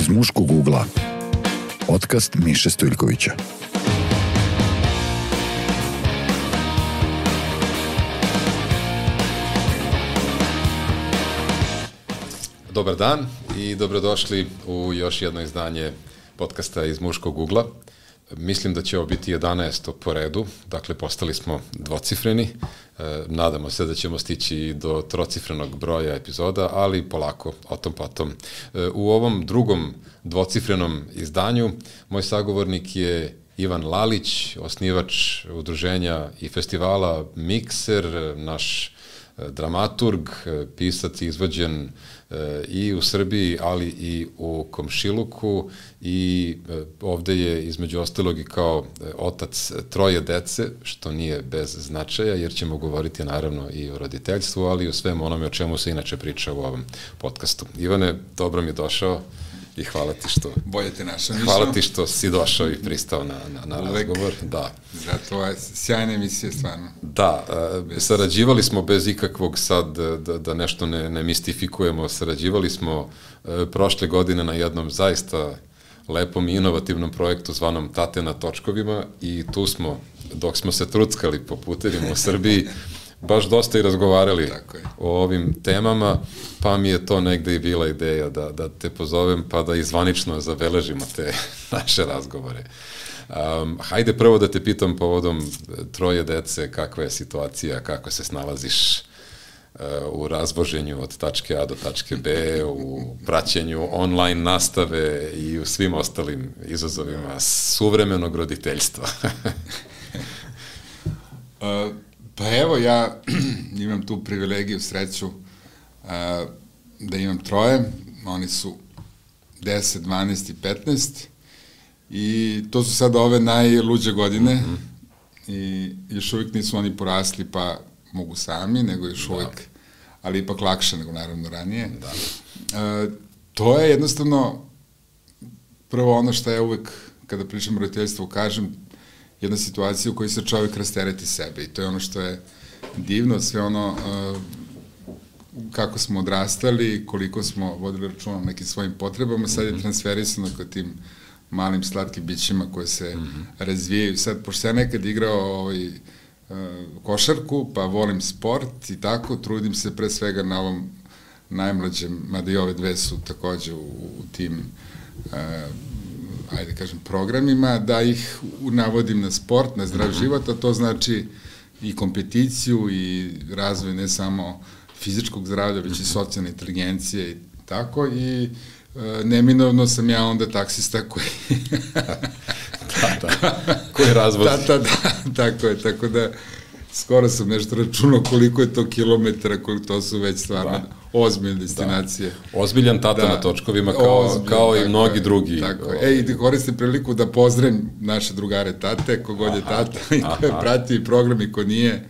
Iz muškog ugla. Podcast Miše Stojljkovića. Dobar dan i dobrodošli u još jedno izdanje podcasta iz muškog ugla. Mislim da će ovo biti 11. po redu, dakle postali smo dvocifreni, e, nadamo se da ćemo stići do trocifrenog broja epizoda, ali polako, o tom potom. E, u ovom drugom dvocifrenom izdanju moj sagovornik je Ivan Lalić, osnivač udruženja i festivala Mikser, naš e, dramaturg, pisac i izvođen i u Srbiji, ali i u Komšiluku i e, ovde je između ostalog i kao e, otac troje dece, što nije bez značaja, jer ćemo govoriti naravno i o roditeljstvu, ali i o svemu onome o čemu se inače priča u ovom podcastu. Ivane, dobro mi došao i hvala ti što... Bolje te našao, Hvala ti što si došao i pristao na, na, na Uvek. razgovor. Da. Zato je sjajna emisija, stvarno. Da, bez... sarađivali smo bez ikakvog sad, da, da nešto ne, ne mistifikujemo, sarađivali smo prošle godine na jednom zaista lepom i inovativnom projektu zvanom Tate na točkovima i tu smo, dok smo se truckali po putevima u Srbiji, baš dosta i razgovarali o ovim temama, pa mi je to negde i bila ideja da, da te pozovem pa da izvanično zabeležimo te naše razgovore. Um, hajde prvo da te pitam povodom troje dece, kakva je situacija, kako se snalaziš uh, u razvoženju od tačke A do tačke B, u praćenju online nastave i u svim ostalim izazovima suvremenog roditeljstva. uh, Pa evo, ja imam tu privilegiju, sreću a, da imam troje, oni su 10, 12 i 15 i to su sad ove najluđe godine mm -hmm. i još uvijek nisu oni porasli pa mogu sami, nego još da. uvijek, ali ipak lakše nego naravno ranije. Da. A, to je jednostavno prvo ono što ja uvek kada pričam o roditeljstvu kažem, jedna situacija u kojoj se čovjek rastereti sebe i to je ono što je divno, sve ono uh, kako smo odrastali, koliko smo vodili računa o nekim svojim potrebama, sad je mhm. transferisano kod tim malim slatkim bićima koje se mm -hmm. razvijaju. Sad, pošto ja nekad igrao ovaj, uh, košarku, pa volim sport i tako, trudim se pre svega na ovom najmlađem, mada i ove dve su takođe u, u tim uh, ajde kažem, programima, da ih navodim na sport, na zdrav -hmm. život, a to znači i kompeticiju i razvoj ne samo fizičkog zdravlja, već i mhm. socijalne inteligencije i tako i e, neminovno sam ja onda taksista koji... da, da, koji razvozi. Da, da, da, tako je, tako da skoro sam nešto računao koliko je to kilometara, koliko to su već stvarno da. ozbiljne destinacije. Da. Ozbiljan tata da. na točkovima kao, Ozbiljan, kao i mnogi je, drugi. Tako. Ej, i da koristim priliku da pozdravim naše drugare tate, kogod je tata i ko prati program i ko nije.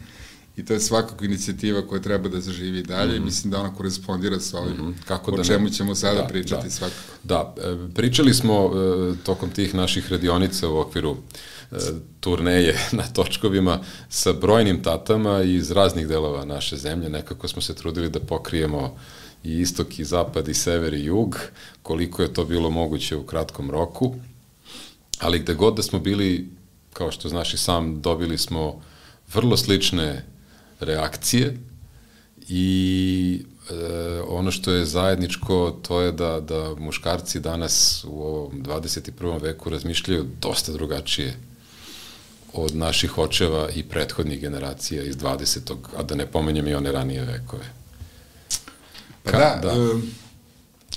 I to je svakako inicijativa koja treba da zaživi dalje mm -hmm. mislim da ona korespondira sa ovim mm -hmm. Kako da o čemu ne? ćemo sada da, pričati da. svakako. Da, e, pričali smo e, tokom tih naših radionica u okviru turneje na točkovima sa brojnim tatama iz raznih delova naše zemlje. Nekako smo se trudili da pokrijemo i istok i zapad i sever i jug, koliko je to bilo moguće u kratkom roku. Ali gde god da smo bili, kao što znaš i sam, dobili smo vrlo slične reakcije i e, ono što je zajedničko to je da, da muškarci danas u ovom 21. veku razmišljaju dosta drugačije od naših očeva i prethodnih generacija iz 20. a da ne pomenjem i one ranije vekove. Pa Ka, da, da.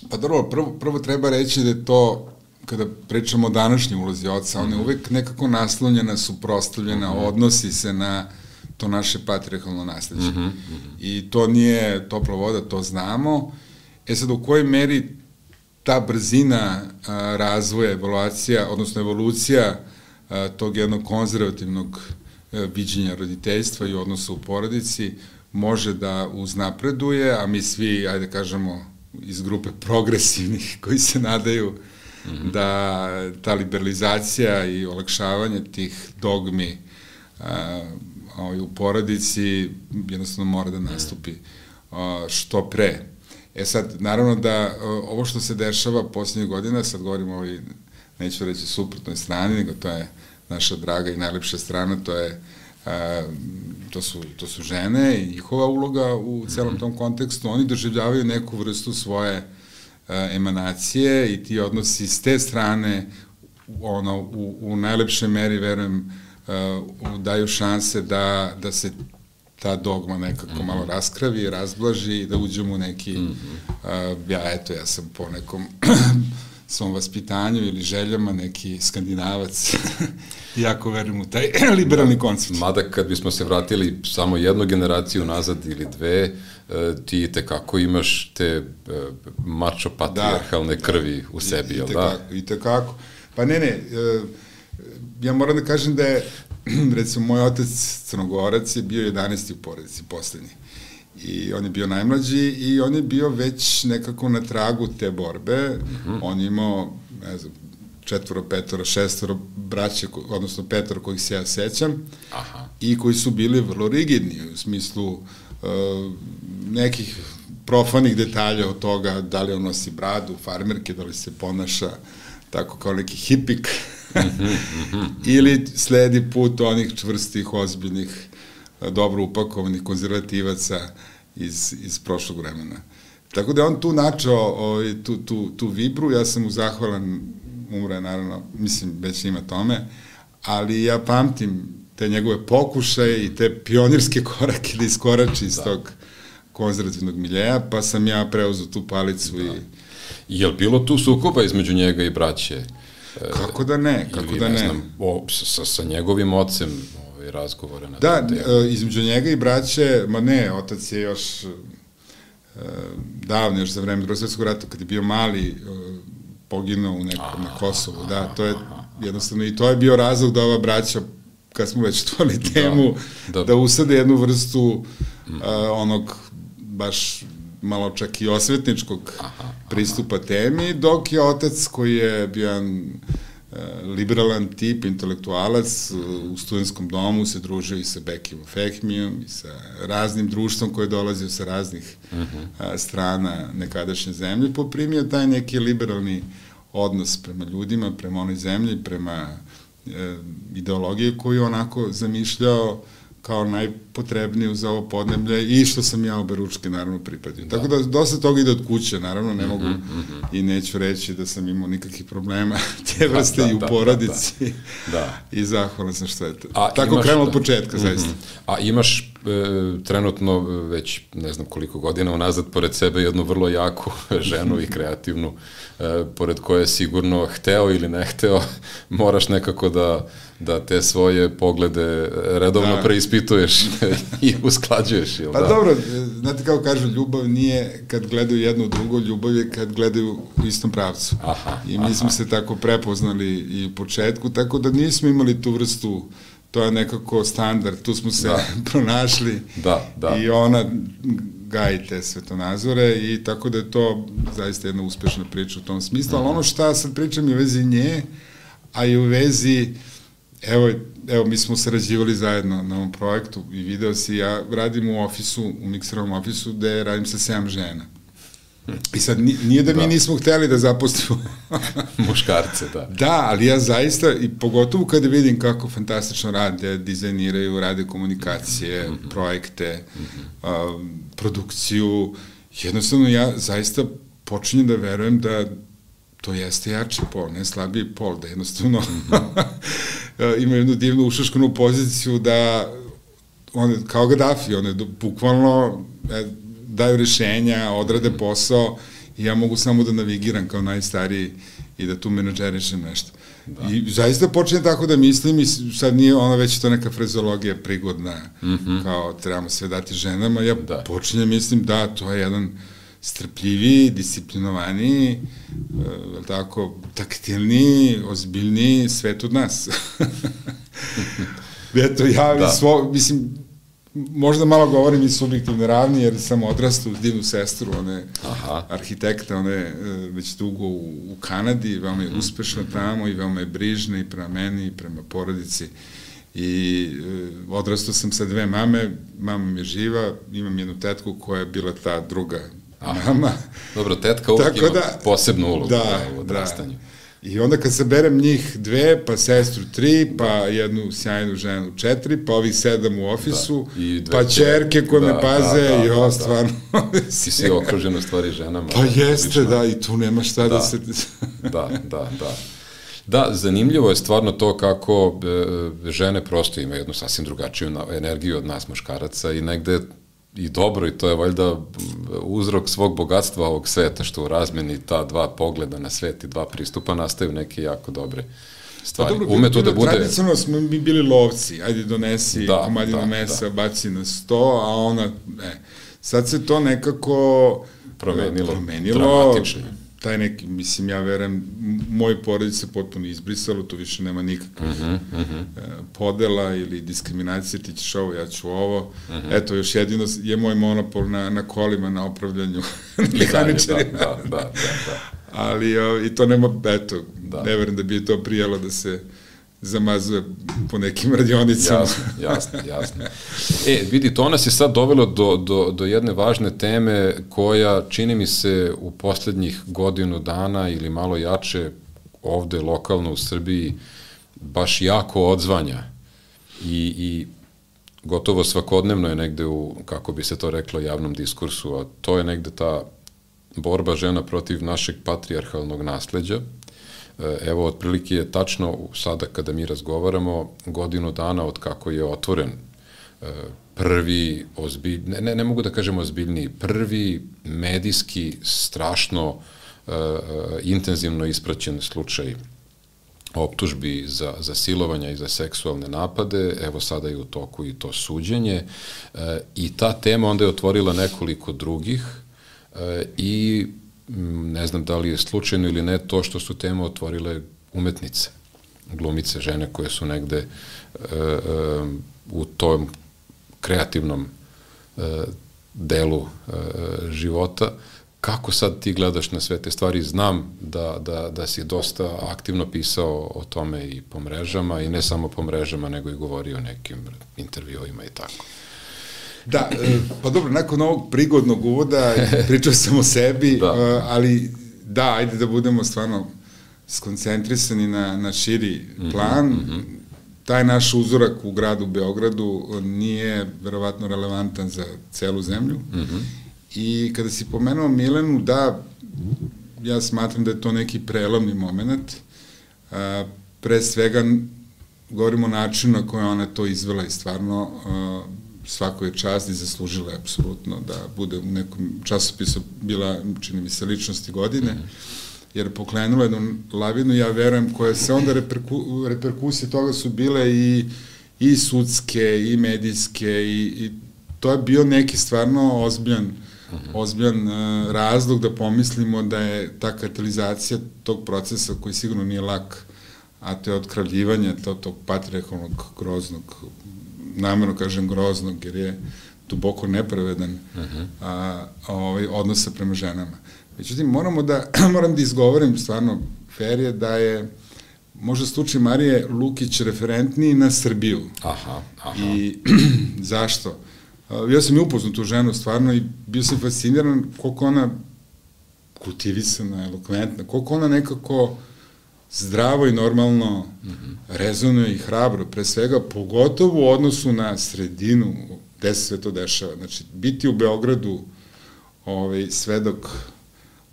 Pa dobro, prvo, prvo treba reći da je to, kada pričamo o današnjoj ulozi oca, ona je mhm. uvek nekako naslonjena, suprostavljena, mm -hmm. odnosi se na to naše patriarchalno nasledđe. Mm -hmm. I to nije topla voda, to znamo. E sad, u kojoj meri ta brzina a, razvoja, evaluacija, odnosno evolucija tog jednog konzervativnog e, viđenja roditeljstva i odnosa u porodici može da uznapreduje, a mi svi, ajde kažemo, iz grupe progresivnih koji se nadaju mm -hmm. da ta liberalizacija i olakšavanje tih dogmi a, ovaj, u porodici jednostavno mora da nastupi a, što pre. E sad, naravno da ovo što se dešava posljednjih godina, sad govorimo o neću reći suprotnoj strani, nego to je naša draga i najlepša strana, to je a, to su, to su žene i njihova uloga u celom tom kontekstu, oni doživljavaju neku vrstu svoje a, emanacije i ti odnosi s te strane ono, u, u najlepšoj meri, verujem, uh, daju šanse da, da se ta dogma nekako mm -hmm. malo raskravi, razblaži i da uđemo u neki, mm -hmm. uh, ja eto, ja sam po nekom svom vaspitanju ili željama neki skandinavac, jako verujem u taj liberalni koncept. Mada kad bismo se vratili samo jednu generaciju nazad ili dve, e, ti tekako imaš te e, mačo patriarhalne da, krvi u sebi, jel da? I tekako. Pa ne, ne, e, ja moram da kažem da je, recimo, moj otac crnogorac je bio 11. u porodici, poslednji. I on je bio najmlađi i on je bio već nekako na tragu te borbe. Mm -hmm. On je imao, ne znam, četvoro, petoro, šestoro braće, odnosno petoro kojih se ja sećam, Aha. i koji su bili vrlo rigidni u smislu uh, nekih profanih detalja od toga da li on nosi bradu, farmerke, da li se ponaša tako kao neki hipik, ili sledi put onih čvrstih, ozbiljnih, dobro upakovanih konzervativaca iz, iz prošlog vremena. Tako da on tu načao ovaj, tu, tu, tu vibru, ja sam mu zahvalan, umre naravno, mislim, već ima tome, ali ja pamtim te njegove pokušaje i te pionirske korake da iskorači iz da. tog konzervativnog miljeja, pa sam ja preuzeo tu palicu da. i Je li bilo tu sukoba između njega i braće? Kako da ne, kako Ili, da ne. ne. Znam, o, sa, sa njegovim ocem ovaj, razgovore na Da, e, između njega i braće, ma ne, otac je još e, davno, još za vreme drugog svetskog rata, kad je bio mali, e, poginuo u nekom, na Kosovu, da, to je jednostavno, i to je bio razlog da ova braća kad smo već tvali da, temu, da, da. da usade jednu vrstu mm. uh, onog baš malo čak i osvetničkog aha, pristupa aha. temi, dok je otac koji je bio jedan e, liberalan tip, intelektualac, e, u studentskom domu se družio i sa Bekim Fehmijom i sa raznim društvom koje dolazio sa raznih uh mhm. -huh. strana nekadašnje zemlje, poprimio taj neki liberalni odnos prema ljudima, prema onoj zemlji, prema e, ideologije koju onako zamišljao kao najpotrebniju za ovo podneblje i što sam ja obe ručke naravno pripadio. Da. Tako da dosta toga ide od kuće, naravno ne mogu mm -hmm. i neću reći da sam imao nikakvih problema te da, vrste da, i u da, porodici. Da, da. da. I zahvalan sam što je to. A Tako krenuo od da. početka, mm -hmm. zaista. A imaš trenutno već ne znam koliko godina unazad pored sebe jednu vrlo jaku ženu i kreativnu, e, pored koje sigurno hteo ili ne hteo, moraš nekako da da te svoje poglede redovno da. preispituješ i usklađuješ. Pa da? dobro, znate kao kažu, ljubav nije kad gledaju jedno drugo, ljubav je kad gledaju u istom pravcu. Aha, I mi aha. smo se tako prepoznali i u početku, tako da nismo imali tu vrstu to je nekako standard, tu smo se da. pronašli da, da. i ona gaji te svetonazore i tako da je to zaista jedna uspešna priča u tom smislu, ali mhm. ono šta sad pričam je u vezi nje, a i u vezi Evo, evo, mi smo sarađivali zajedno na ovom projektu i video si, ja radim u ofisu, u mikserovom ofisu, gde radim sa 7 žena. I sad, nije da mi da. nismo hteli da zaposlimo muškarce, da. Da, ali ja zaista, i pogotovo kada vidim kako fantastično rade, dizajniraju, rade komunikacije, mm -hmm. projekte, mm -hmm. a, produkciju, jednostavno ja zaista počinjem da verujem da to jeste jači pol, ne slabiji pol, da jednostavno mm -hmm. ima jednu divnu ušaškanu poziciju da one, kao Gaddafi, one bukvalno e, daju rešenja, odrade posao i ja mogu samo da navigiram kao najstariji i da tu menadžerišem nešto. Da. I zaista počne tako da mislim i sad nije ona već to neka frezologija prigodna, mm -hmm. kao trebamo sve dati ženama, ja da. počinjem mislim da to je jedan strpljiviji, disciplinovaniji, e, tako, taktilniji, ozbiljniji svet od nas. Eto, ja da. svo, mislim, možda malo govorim i subjektivne ravni, jer sam odrastao uz divnu sestru, one Aha. arhitekta, one e, već dugo u, u Kanadi, veoma je -hmm. uspešna tamo i veoma je brižna i prema meni i prema porodici. I e, odrastao sam sa dve mame, mama mi je živa, imam jednu tetku koja je bila ta druga nama. Dobro, tetka uvijek ima da, posebnu ulogu da, u odrastanju. Da. I onda kad saberem njih dve, pa sestru tri, pa jednu sjajnu ženu četiri, pa ovih sedam u ofisu, da. I pa čerke koje da, me paze da, da, i ovo da, stvarno... Ti si okružen u stvari ženama. Pa jeste, lično. da, i tu nema šta da, da se... da, da, da. Da, zanimljivo je stvarno to kako e, žene prosto imaju jednu sasvim drugačiju energiju od nas muškaraca i negde i dobro i to je valjda uzrok svog bogatstva ovog sveta što u razmeni ta dva pogleda na svet i dva pristupa nastaju neke jako dobre stvari. Pa dobro, Ume to da bude... Tradicionalno smo mi bili lovci, ajde donesi da, komadinu da, mesa, da. baci na sto, a ona, ne. Sad se to nekako promenilo, promenilo dramatično taj neki, mislim, ja verujem, moj porodic se potpuno izbrisalo, tu više nema nikakvih uh -huh, uh -huh. podela ili diskriminacije, ti ćeš ovo, ja ću ovo. Uh -huh. Eto, još jedino je moj monopol na, na kolima, na opravljanju mehaničarima. Da, da, da, da, da. Ali o, i to nema, eto, da. ne verujem da bi to prijelo da se zamazuje po nekim radionicama. Jasno, jasno, jasno. E, vidi, to nas je sad dovelo do, do, do jedne važne teme koja, čini mi se, u poslednjih godinu dana ili malo jače ovde lokalno u Srbiji baš jako odzvanja i, i gotovo svakodnevno je negde u, kako bi se to reklo, javnom diskursu, a to je negde ta borba žena protiv našeg patrijarhalnog nasledđa, E, evo, otprilike je tačno sada kada mi razgovaramo godinu dana od kako je otvoren e, prvi ozbilj, ne, ne, ne mogu da kažem ozbiljniji, prvi medijski strašno uh, intenzivno ispraćen slučaj optužbi za, za silovanja i za seksualne napade, evo sada je u toku i to suđenje e, i ta tema onda je otvorila nekoliko drugih e, i ne znam da li je slučajno ili ne, to što su temu otvorile umetnice, glumice, žene koje su negde e, e, u tom kreativnom e, delu e, života. Kako sad ti gledaš na sve te stvari? Znam da, da, da si dosta aktivno pisao o tome i po mrežama i ne samo po mrežama, nego i govorio o nekim intervjuima i tako. Da, e, pa dobro, nakon ovog prigodnog uvoda pričao sam o sebi, da. E, ali da, ajde da budemo stvarno skoncentrisani na, na širi mhm, plan. Mm -hmm. Taj naš uzorak u gradu Beogradu nije verovatno relevantan za celu zemlju. Mm -hmm. I kada si pomenuo Milenu, da, ja smatram da je to neki prelomni moment. A, pre svega govorimo o načinu na koje ona to izvela i stvarno a, svako je čast i zaslužila je apsolutno da bude u nekom časopisu bila, čini mi se, ličnosti godine, mm -hmm. jer poklenula jednu lavinu, ja verujem, koje se onda reperku, reperkusije toga su bile i, i sudske, i medijske, i, i to je bio neki stvarno ozbiljan, mm -hmm. ozbiljan uh, razlog da pomislimo da je ta katalizacija tog procesa koji sigurno nije lak, a to je otkravljivanje to, tog patriarchalnog groznog namjerno kažem groznog, jer je duboko nepravedan uh mhm. -huh. a, ovaj, odnosa prema ženama. Međutim, moramo da, moram da izgovorim stvarno fair da je možda slučaj Marije Lukić referentniji na Srbiju. Aha, aha. I zašto? Ja sam i upoznao tu ženu stvarno i bio sam fasciniran koliko ona kultivisana, elokventna, koliko ona nekako zdravo i normalno mm -hmm. rezonuje i hrabro, pre svega, pogotovo u odnosu na sredinu gde se sve to dešava. Znači, biti u Beogradu ovaj, svedok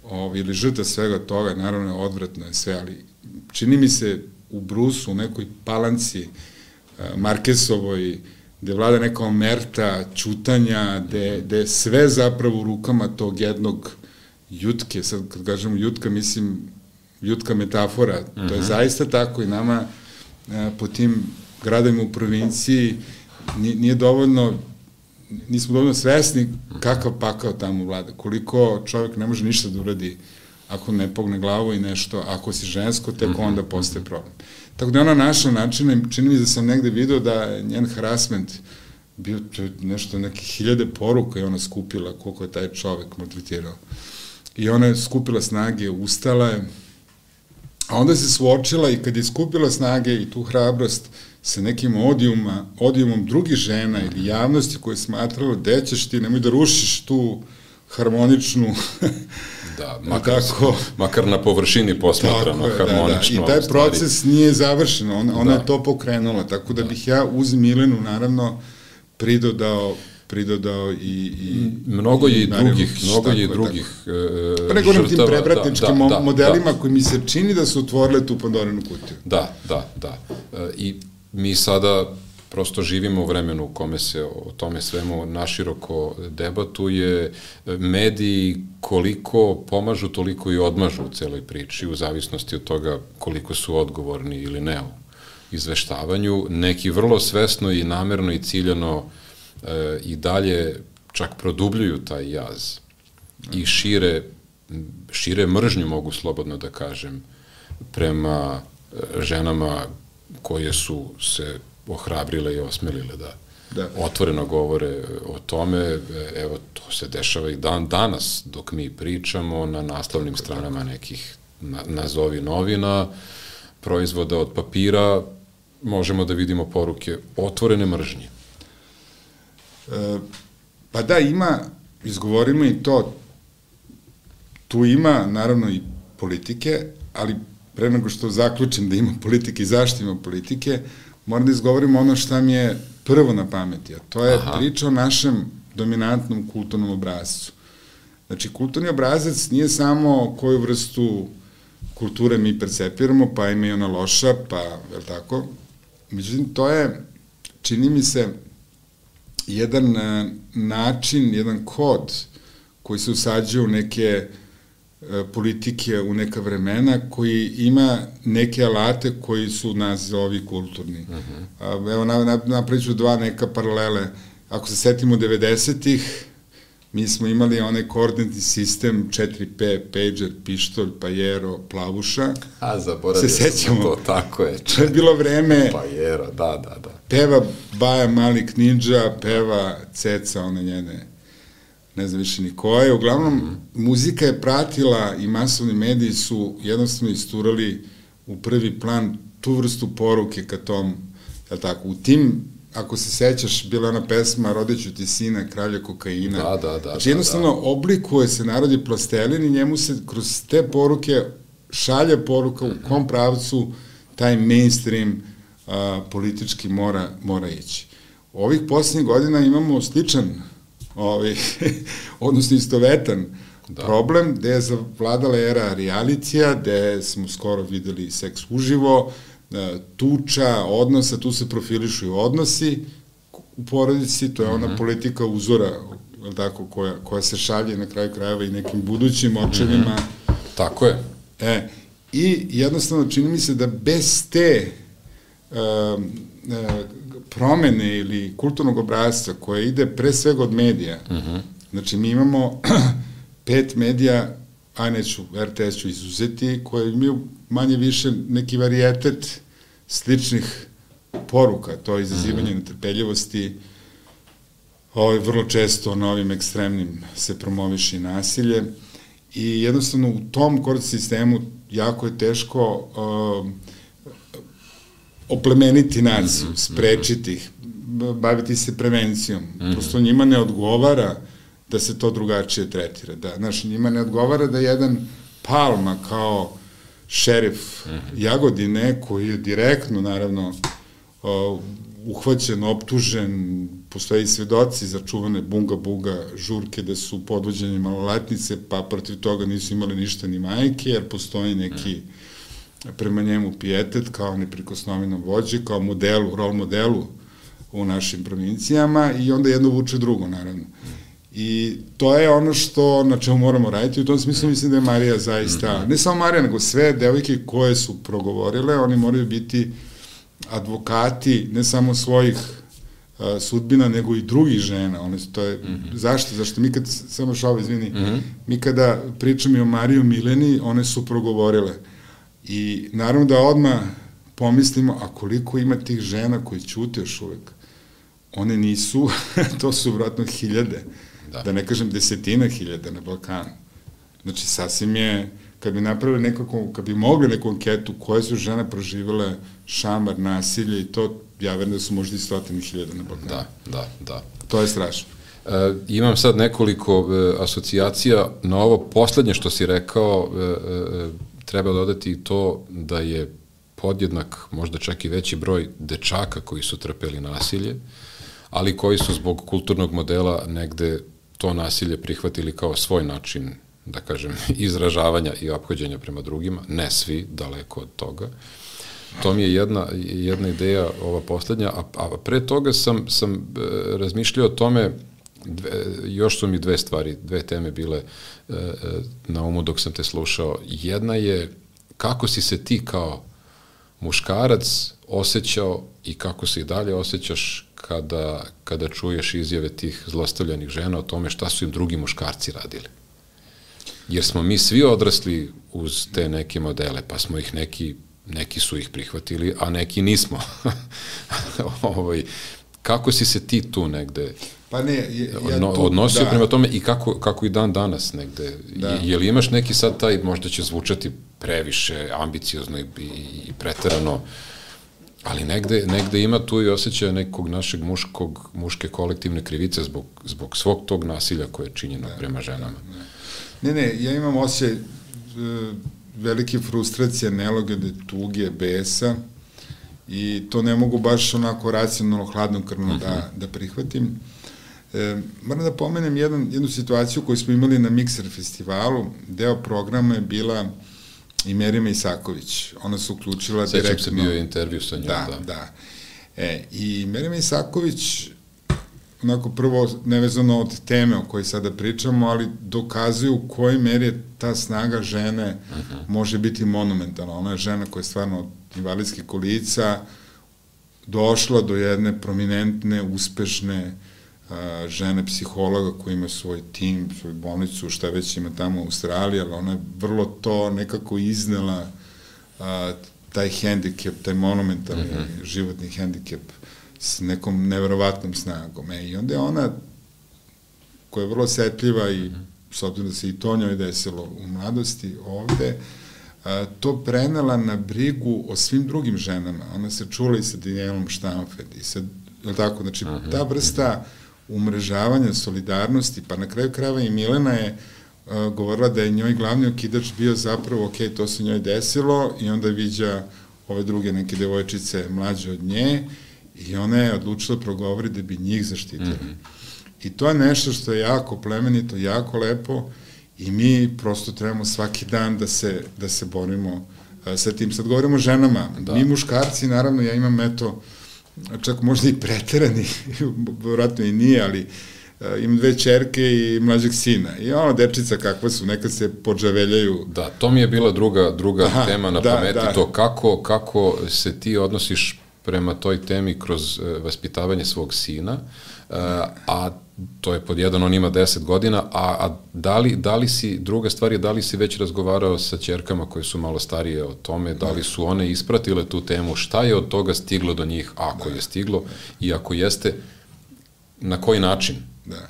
ovaj, ili žrta svega toga, naravno odvratno je sve, ali čini mi se u Brusu, u nekoj palanci uh, Markesovoj, gde vlada neka omerta, čutanja, gde, gde sve zapravo u rukama tog jednog jutke, sad kad kažemo jutka, mislim jutka metafora, to je mhm. zaista tako i nama e, po tim gradovima u provinciji nije dovoljno nismo dovoljno svesni kakav pakao tamo vlada, koliko čovjek ne može ništa da uradi ako ne pogne glavu i nešto, ako si žensko, tek mhm. onda postaje problem. Tako da ona našla načine, čini mi da sam negde video da je njen harassment bio nešto, neke hiljade poruka i ona skupila koliko je taj čovek maltretirao. I ona je skupila snage, ustala je, A onda se suočila i kad je skupila snage i tu hrabrost sa nekim odijuma, odijumom drugih žena ili javnosti koje je smatralo, ćeš ti, nemoj da rušiš tu harmoničnu Da, makar, tako, makar na površini posmatrano tako harmonično. Da, da. I taj proces stvari. nije završen, ona, ona da. je to pokrenula, tako da, da bih ja uz Milenu naravno pridodao pridodao i, i mnogo je i drugih mnogo je i drugih e, pa ne govorim tim prebratničkim da, da, da, modelima da. koji mi se čini da su otvorile tu Pandorinu kutiju. Da, da, da. E, I mi sada prosto živimo u vremenu u kome se o tome svemu naširoko debatuje. Mediji koliko pomažu, toliko i odmažu u celoj priči, u zavisnosti od toga koliko su odgovorni ili ne u izveštavanju. Neki vrlo svesno i namerno i ciljano e, i dalje čak produbljuju taj jaz i šire, šire mržnju, mogu slobodno da kažem, prema e, ženama koje su se ohrabrile i osmelile da, da. otvoreno govore o tome. Evo, to se dešava i dan danas dok mi pričamo na naslovnim stranama nekih na, nazovi novina, proizvoda od papira, možemo da vidimo poruke otvorene mržnje. Pa da, ima, izgovorimo i to, tu ima naravno i politike, ali pre nego što zaključim da ima politike i zašto ima politike, moram da izgovorim ono šta mi je prvo na pameti, a to je Aha. priča o našem dominantnom kulturnom obrazcu. Znači, kulturni obrazac nije samo koju vrstu kulture mi percepiramo, pa ima i ona loša, pa, je li tako? Međutim, to je, čini mi se, jedan e, način, jedan kod koji se usađuje u neke E, politike u neka vremena koji ima neke alate koji su nazovi kulturni. Uh mhm. -huh. Evo, na, na, dva neka paralele. Ako se setimo 90-ih, mi smo imali onaj koordinatni sistem 4P, pager, pištolj, pajero, plavuša. A, zaboravio se sam to, tako je. To je bilo vreme... Pajero, da, da, da. Peva Baja Malik Ninja, peva Ceca, one njene ne znam više ni koje. Uglavnom, mm -hmm. muzika je pratila i masovni mediji su jednostavno isturali u prvi plan tu vrstu poruke ka tom, je tako, u tim ako se sećaš, bila ona pesma Rodeću ti sina, kralja kokaina. Da, da, da. Znači, jednostavno, da, da. oblikuje se narodi plastelin i njemu se kroz te poruke šalje poruka u kom pravcu taj mainstream a, politički mora, mora ići. Ovih poslednjih godina imamo sličan ovaj, odnosno istovetan da. problem, gde je zavladala era realicija, gde smo skoro videli seks uživo, e, tuča, odnosa, tu se profilišu i odnosi u porodici, to je ona mm -hmm. politika uzora, tako, koja, koja se šalje na kraju krajeva i nekim budućim očevima. Mm -hmm. Tako je. E, I jednostavno čini mi se da bez te um, promene ili kulturnog obrazca koje ide pre svega od medija, uh mhm. -huh. znači mi imamo pet medija, a neću, RTS ću izuzeti, koje imaju manje više neki varijetet sličnih poruka, to je izazivanje mhm. -huh. netrpeljivosti, ovaj, vrlo često na ovim ekstremnim se promoviši nasilje i jednostavno u tom kord sistemu jako je teško uh, oplemeniti naciju, mm -hmm. sprečiti ih, baviti se prevencijom. Mm -hmm. Prosto njima ne odgovara da se to drugačije tretira. Da, znaš, njima ne odgovara da jedan Palma kao šerif mm -hmm. Jagodine, koji je direktno, naravno, uh, uhvaćen, optužen, postoji svedoci za čuvane bunga buga žurke da su podvođeni maloletnice, pa protiv toga nisu imali ništa ni majke, jer postoji neki mm prema njemu pijetet kao neprikosnovenom vođe, kao modelu, rol modelu u našim provincijama i onda jedno vuče drugo, naravno. I to je ono što, na čemu moramo raditi, u tom smislu mislim da je Marija zaista, ne samo Marija, nego sve devojke koje su progovorile, oni moraju biti advokati ne samo svojih uh, sudbina, nego i drugih žena. One su, to je, mm -hmm. Zašto? Zašto mi kad, samo šao, izvini, mm -hmm. mi kada pričamo i o Mariju Mileni, one su progovorile. I naravno da odmah pomislimo, a koliko ima tih žena koji ćute još uvek? One nisu, to su vratno hiljade, da. da ne kažem desetina hiljada na Balkanu. Znači, sasvim je, kad bi napravili nekako, kad bi mogli neku anketu koje su žene proživele šamar, nasilje i to, ja verujem da su možda i stotine hiljada na Balkanu. Da, da, da. To je strašno. E, imam sad nekoliko e, asocijacija na ovo poslednje što si rekao, e, e, treba dodati to da je podjednak, možda čak i veći broj dečaka koji su trpeli nasilje, ali koji su zbog kulturnog modela negde to nasilje prihvatili kao svoj način, da kažem, izražavanja i ophođenja prema drugima, ne svi, daleko od toga. To mi je jedna, jedna ideja, ova poslednja, a, a pre toga sam, sam e, razmišljao o tome, dve, još su mi dve stvari, dve teme bile e, e, na umu dok sam te slušao. Jedna je kako si se ti kao muškarac osjećao i kako se i dalje osjećaš kada, kada čuješ izjave tih zlostavljanih žena o tome šta su im drugi muškarci radili. Jer smo mi svi odrasli uz te neke modele, pa smo ih neki, neki su ih prihvatili, a neki nismo. ovaj, kako si se ti tu negde Pa ne, je, ja tu, odnosio da. prema tome i kako, kako i dan danas negde. Da. Je, je li imaš neki sad taj, možda će zvučati previše ambiciozno i, i, i preterano, ali negde, negde ima tu i osjećaja nekog našeg muškog, muške kolektivne krivice zbog, zbog svog tog nasilja koje je činjeno da, prema ženama. Ne, ne, ja imam osjećaj uh, velike frustracije, nelogede, tuge, besa i to ne mogu baš onako racionalno, hladno krvno uh -huh. da, mhm. da prihvatim. E, moram da pomenem jedan, jednu situaciju koju smo imali na Mixer festivalu. Deo programa je bila i Merima Isaković. Ona se uključila Sećam direktno. Sećam se bio intervju sa njom, da. Da, da. E, I Merima Isaković, onako prvo nevezano od teme o kojoj sada pričamo, ali dokazuju u kojoj meri je ta snaga žene uh mhm. -huh. može biti monumentalna. Ona je žena koja je stvarno od invalidskih kolica došla do jedne prominentne, uspešne žene psihologa koji ima svoj tim, svoju bolnicu, šta već ima tamo u Australiji, ali ona je vrlo to nekako iznela a, taj hendikep, taj monumentalni mm -hmm. životni hendikep s nekom neverovatnom snagom. E, I onda je ona, koja je vrlo setljiva i -hmm. s obzirom da se i to njoj desilo u mladosti ovde, a, to prenela na brigu o svim drugim ženama. Ona se čula i sa Danielom Štamfed i sa, je tako, znači, mm -hmm. ta vrsta umrežavanja, solidarnosti, pa na kraju krajeva i Milena je uh, govorila da je njoj glavni okidač bio zapravo, ok, to se njoj desilo i onda viđa ove druge neke devojčice mlađe od nje i ona je odlučila progovori da bi njih zaštitila. Mm -hmm. I to je nešto što je jako plemenito, jako lepo i mi prosto trebamo svaki dan da se, da se borimo uh, sa tim. Sad govorimo o ženama. Da. Mi muškarci, naravno, ja imam eto, uh, čak možda i preterani, vratno i nije, ali uh, imam dve čerke i mlađeg sina. I ono, dečica kakva su, neka se podžaveljaju. Da, to mi je bila druga, druga Aha, tema na da, pameti, da. to kako, kako se ti odnosiš prema toj temi kroz uh, vaspitavanje svog sina, a to je pod jedan, on ima 10 godina, a, a da, li, da li si, druga stvar je da li si već razgovarao sa čerkama koje su malo starije o tome, da li su one ispratile tu temu, šta je od toga stiglo do njih, ako da. je stiglo, i ako jeste, na koji način? Da.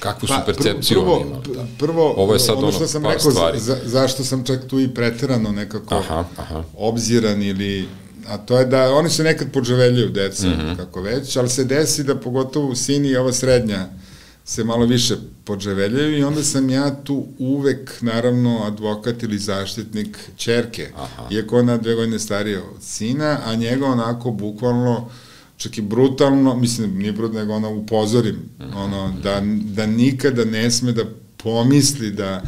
Kakvu su pa, percepciju prvo, oni imali? Da. Prvo, Ovo je sad ono, što sam rekao, stvari. Za, zašto sam čak tu i preterano nekako aha, aha. obziran ili a to je da oni se nekad podžaveljaju deca, mm -hmm. kako već, ali se desi da pogotovo sini i ova srednja se malo više podžaveljaju i onda sam ja tu uvek, naravno, advokat ili zaštitnik čerke, Aha. iako ona dve godine starija od sina, a njega onako bukvalno čak i brutalno, mislim, nije brutalno, nego ona upozorim, mm -hmm. ono, da, da nikada ne sme da pomisli da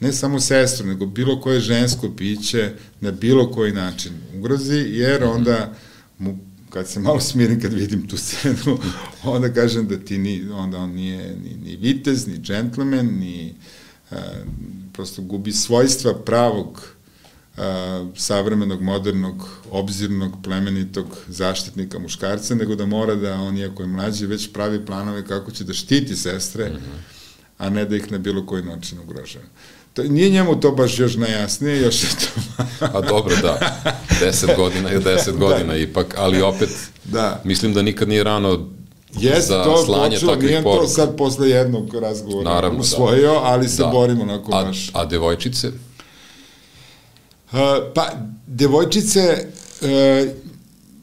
ne samo sestru, nego bilo koje žensko piće na bilo koji način ugrozi, jer mhm. onda mu kad se malo smirim kad vidim tu scenu, onda kažem da ti ni, onda on nije ni, ni vitez, ni džentlmen, ni uh, prosto gubi svojstva pravog uh, savremenog, modernog, obzirnog, plemenitog zaštitnika muškarca, nego da mora da on, iako je mlađi, već pravi planove kako će da štiti sestre, mm -hmm. a ne da ih na bilo koji način ugrožava. To, nije njemu to baš još najjasnije, još je to... A dobro, da. Deset godina je deset da. godina ipak, ali opet, da. mislim da nikad nije rano Jeste, za to slanje počelo, takvih nije poruka. to sad posle jednog razgovora Naravno, usvojio, da. ali se da. borimo onako a, naš. A devojčice? Uh, pa, devojčice, uh,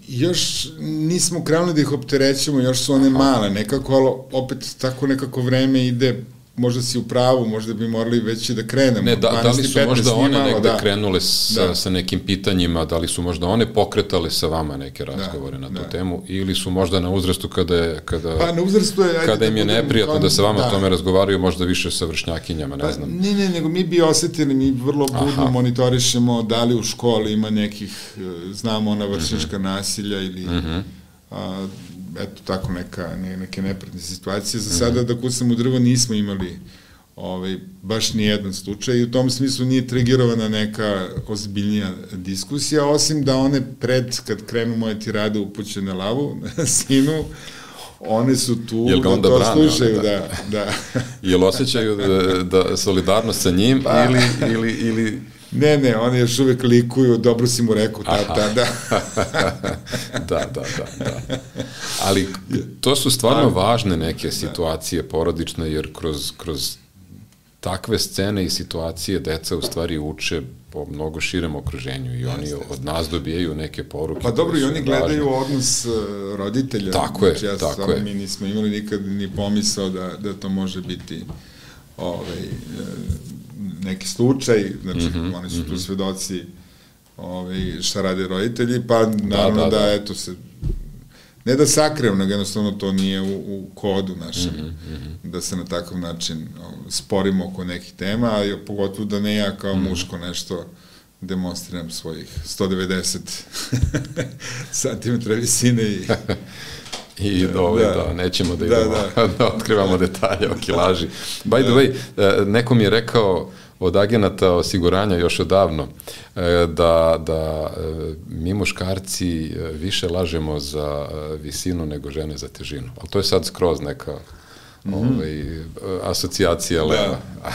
još nismo krenuli da ih opterećemo, još su one male nekako, ali opet tako nekako vreme ide možda si u pravu, možda bi morali već da krenemo. Ne, da, da li su možda one negde da. krenule sa, da. sa nekim pitanjima, da li su možda one pokretale sa vama neke da, razgovore da, na tu da. temu, ili su možda na uzrastu kada, je, kada, pa, na uzrastu je, kada da im je neprijatno da sa vama da. tome razgovaraju, možda više sa vršnjakinjama, ne pa, znam. Ne, ne, nego mi bi osetili, mi vrlo budno Aha. monitorišemo da li u školi ima nekih, e, znamo ona vršnjačka mm -hmm. nasilja ili mm -hmm. a, eto, tako neka, ne, neke nepratne situacije. Za sada, da kucam u drvo, nismo imali ovaj, baš ni jedan slučaj i u tom smislu nije trigirovana neka ozbiljnija diskusija, osim da one pred, kad krenu moje tirade upućene lavu, sinu, one su tu Jel da onda to brane, slušaju, da. da. Jel osjećaju da, da solidarnost sa njim pa. ili, ili, ili Ne, ne, oni još uvek likuju, dobro si mu rekao, tata, da. da, da, da, da. Ali to su stvarno važne neke situacije porodične, jer kroz, kroz takve scene i situacije deca u stvari uče po mnogo širem okruženju i oni od nas dobijaju neke poruke. Pa dobro, i oni gledaju važne. odnos e, roditelja. Tako je, znači, ja tako je. Mi nismo imali nikad ni pomisao da, da to može biti ovaj, e, neki slučaj, znači mm -hmm, oni su mm -hmm. tu mhm. svedoci ovaj, šta rade roditelji, pa da, naravno da, da, da, da eto se ne da sakriju, nego jednostavno to nije u, u kodu našem, mm -hmm. da se na takav način sporimo oko nekih tema, a pogotovo da ne ja kao mm -hmm. muško nešto demonstriram svojih 190 cm visine i I da, ovaj, da, da, nećemo da, da idemo, da, da. da otkrivamo detalje o kilaži. By the way, e, neko mi je rekao, od agenata osiguranja još odavno e, da, da e, mi muškarci e, više lažemo za visinu nego žene za težinu. Ali to je sad skroz neka mm -hmm. ovaj, asocijacija da. leva.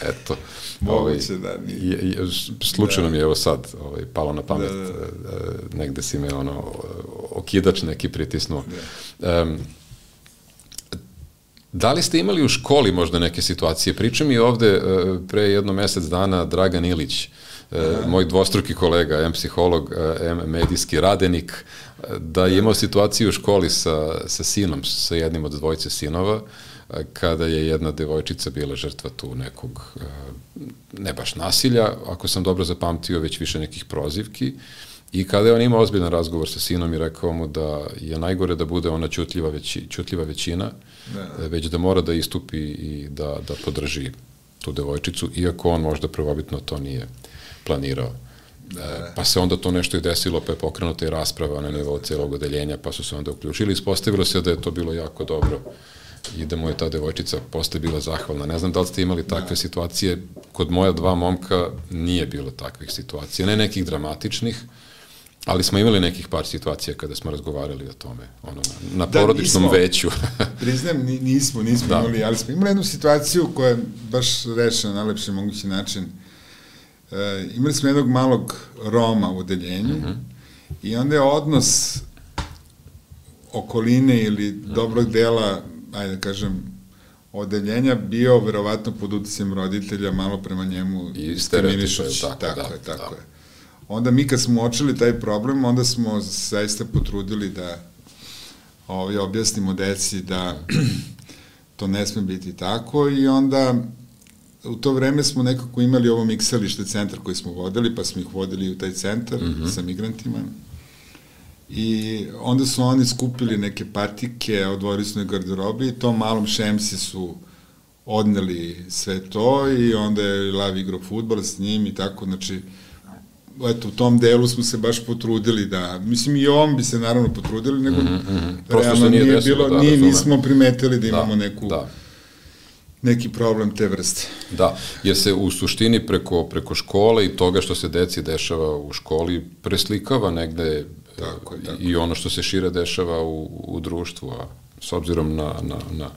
Eto. Moguće ovaj, da nije. Slučajno da. mi je evo sad ovaj, palo na pamet, da, da, da. negde si me ono, okidač neki pritisnuo. Da. Um, Da li ste imali u školi možda neke situacije? Priča mi ovde e, pre jedno mesec dana Dragan Ilić, e, Aha. moj dvostruki kolega, M psiholog, e, M medijski radenik, da je imao situaciju u školi sa, sa sinom, sa jednim od dvojice sinova, kada je jedna devojčica bila žrtva tu nekog, ne baš nasilja, ako sam dobro zapamtio, već više nekih prozivki, I kada je on imao ozbiljan razgovor sa sinom i rekao mu da je najgore da bude ona čutljiva, veći, čutljiva većina, da. već da mora da istupi i da, da podrži tu devojčicu, iako on možda prvobitno to nije planirao. Da. E, pa se onda to nešto i desilo, pa je pokrenuta i rasprava na nivou celog odeljenja, pa su se onda uključili. Ispostavilo se da je to bilo jako dobro i da mu je ta devojčica posle bila zahvalna. Ne znam da li ste imali takve da. situacije, kod moja dva momka nije bilo takvih situacija, ne nekih dramatičnih, Ali smo imali nekih par situacija kada smo razgovarali o tome, ono, na, da, porodičnom nismo, veću. priznajem, nismo, nismo da. imali, ali smo imali jednu situaciju koja je baš rešena na najlepši mogući način. E, imali smo jednog malog Roma u odeljenju mm -hmm. i onda je odnos okoline ili -hmm. dobrog dela, ajde da kažem, odeljenja bio verovatno pod utjecajem roditelja malo prema njemu i stereotipa, tako, tako da, je, tako da. je onda mi kad smo očili taj problem, onda smo zaista potrudili da ovaj, objasnimo deci da to ne sme biti tako i onda u to vreme smo nekako imali ovo miksalište centar koji smo vodili, pa smo ih vodili u taj centar mm -hmm. sa migrantima. I onda su oni skupili neke patike, su na garderobi i tom malom šemsi su odneli sve to i onda je Lav igrao futbol s njim i tako, znači, eto, u tom delu smo se baš potrudili da, mislim i ovom bi se naravno potrudili, nego mm -hmm. realno nije, nije bilo, da, nije, nismo primetili da, da imamo da, neku, da. neki problem te vrste. Da, jer se u suštini preko, preko škole i toga što se deci dešava u školi preslikava negde tako je, tako. i ono što se šire dešava u, u društvu, a s obzirom na, na, na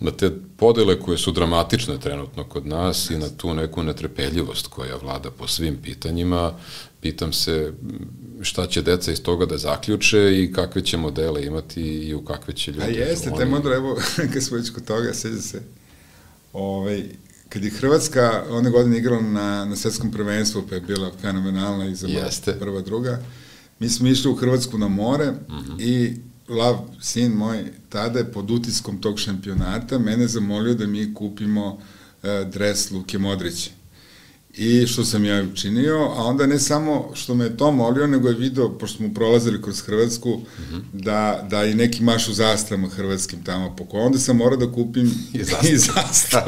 na te podele koje su dramatične trenutno kod nas i na tu neku netrepeljivost koja vlada po svim pitanjima, pitam se šta će deca iz toga da zaključe i kakve će modele imati i u kakve će ljudi... A jeste, oni... te modre, evo, kad smo već kod toga, seđa se, ovaj, kad je Hrvatska one godine igrala na, na svetskom prvenstvu, pa je bila fenomenalna i za prva, druga, mi smo išli u Hrvatsku na more mm -hmm. i Lav, sin moj, tada je pod utiskom tog šampionata mene zamolio da mi kupimo uh, dres Luke Modrića. I što sam ja učinio, a onda ne samo što me je to molio, nego je video, pošto smo prolazili kroz Hrvatsku, mm -hmm. da, da i neki mašu zastavama hrvatskim tamo poko. Onda sam morao da kupim i zastav.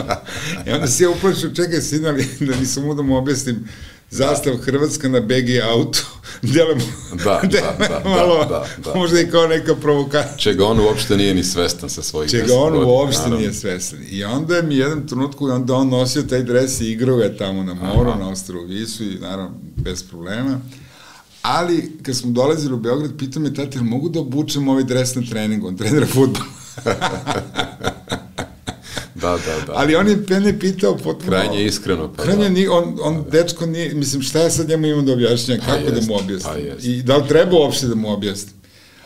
I. I onda se ja uplašio, čekaj sinali, da nisam mu da mu objasnim zastav Hrvatska na BG auto, delamo, da, da, da, da, malo, da, da, da. možda i kao neka provokacija. Čega on uopšte nije ni svestan sa svojih Čega on godina, uopšte naravno. nije svestan. I onda mi jedan trenutku, onda on nosio taj dres i igrao ga tamo na moru, Aha. na ostrovu Visu i naravno bez problema. Ali, kad smo dolazili u Beograd, pitao me, tati, mogu da obučem ovaj dres na treningu? On trenira futbol. Da, da, da. Ali on je mene pitao potpuno... Krajnje iskreno. Pa krajnje, da. on, on da, da. dečko nije, mislim, šta ja sad njemu imam da objašnjam, pa kako jest, da mu objasnim? Pa jest. I da li treba uopšte da mu objasnim?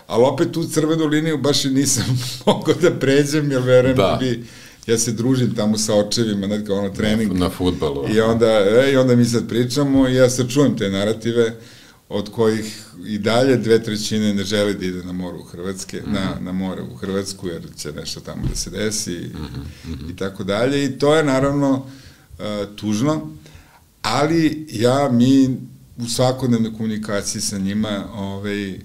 Ali opet tu crvenu liniju baš i nisam mogao da pređem, jer verujem da. da bi ja se družim tamo sa očevima, ne, kao ono trening. Na, na futbalu. I onda, e, i onda mi sad pričamo i ja sad čujem te narative od kojih i dalje dve trećine ne žele da ide na more u Hrvatske, mm -hmm. na, na more u Hrvatsku, jer će nešto tamo da se desi mm -hmm. i tako dalje. I to je naravno uh, tužno, ali ja, mi u svakodnevnoj komunikaciji sa njima ovaj, uh,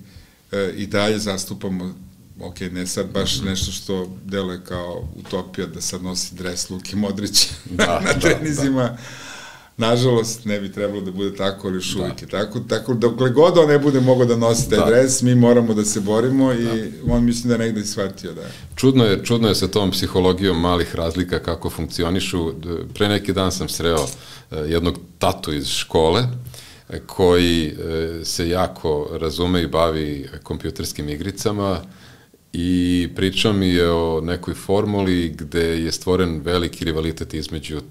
i dalje zastupamo ok, ne sad baš mm -hmm. nešto što deluje kao utopija da sad nosi dres Luke Modrića da, na trenizima, da, da Nažalost, ne bi trebalo da bude tako, ali još da. uvijek je tako. Tako, dokle god on ne bude mogao da nosi taj da. dres, mi moramo da se borimo i da. on mislim da negde shvatio da Čudno je, čudno je sa tom psihologijom malih razlika kako funkcionišu. Pre neki dan sam sreo e, jednog tatu iz škole, e, koji e, se jako razume i bavi kompjuterskim igricama i pričao mi je o nekoj formuli gde je stvoren veliki rivalitet između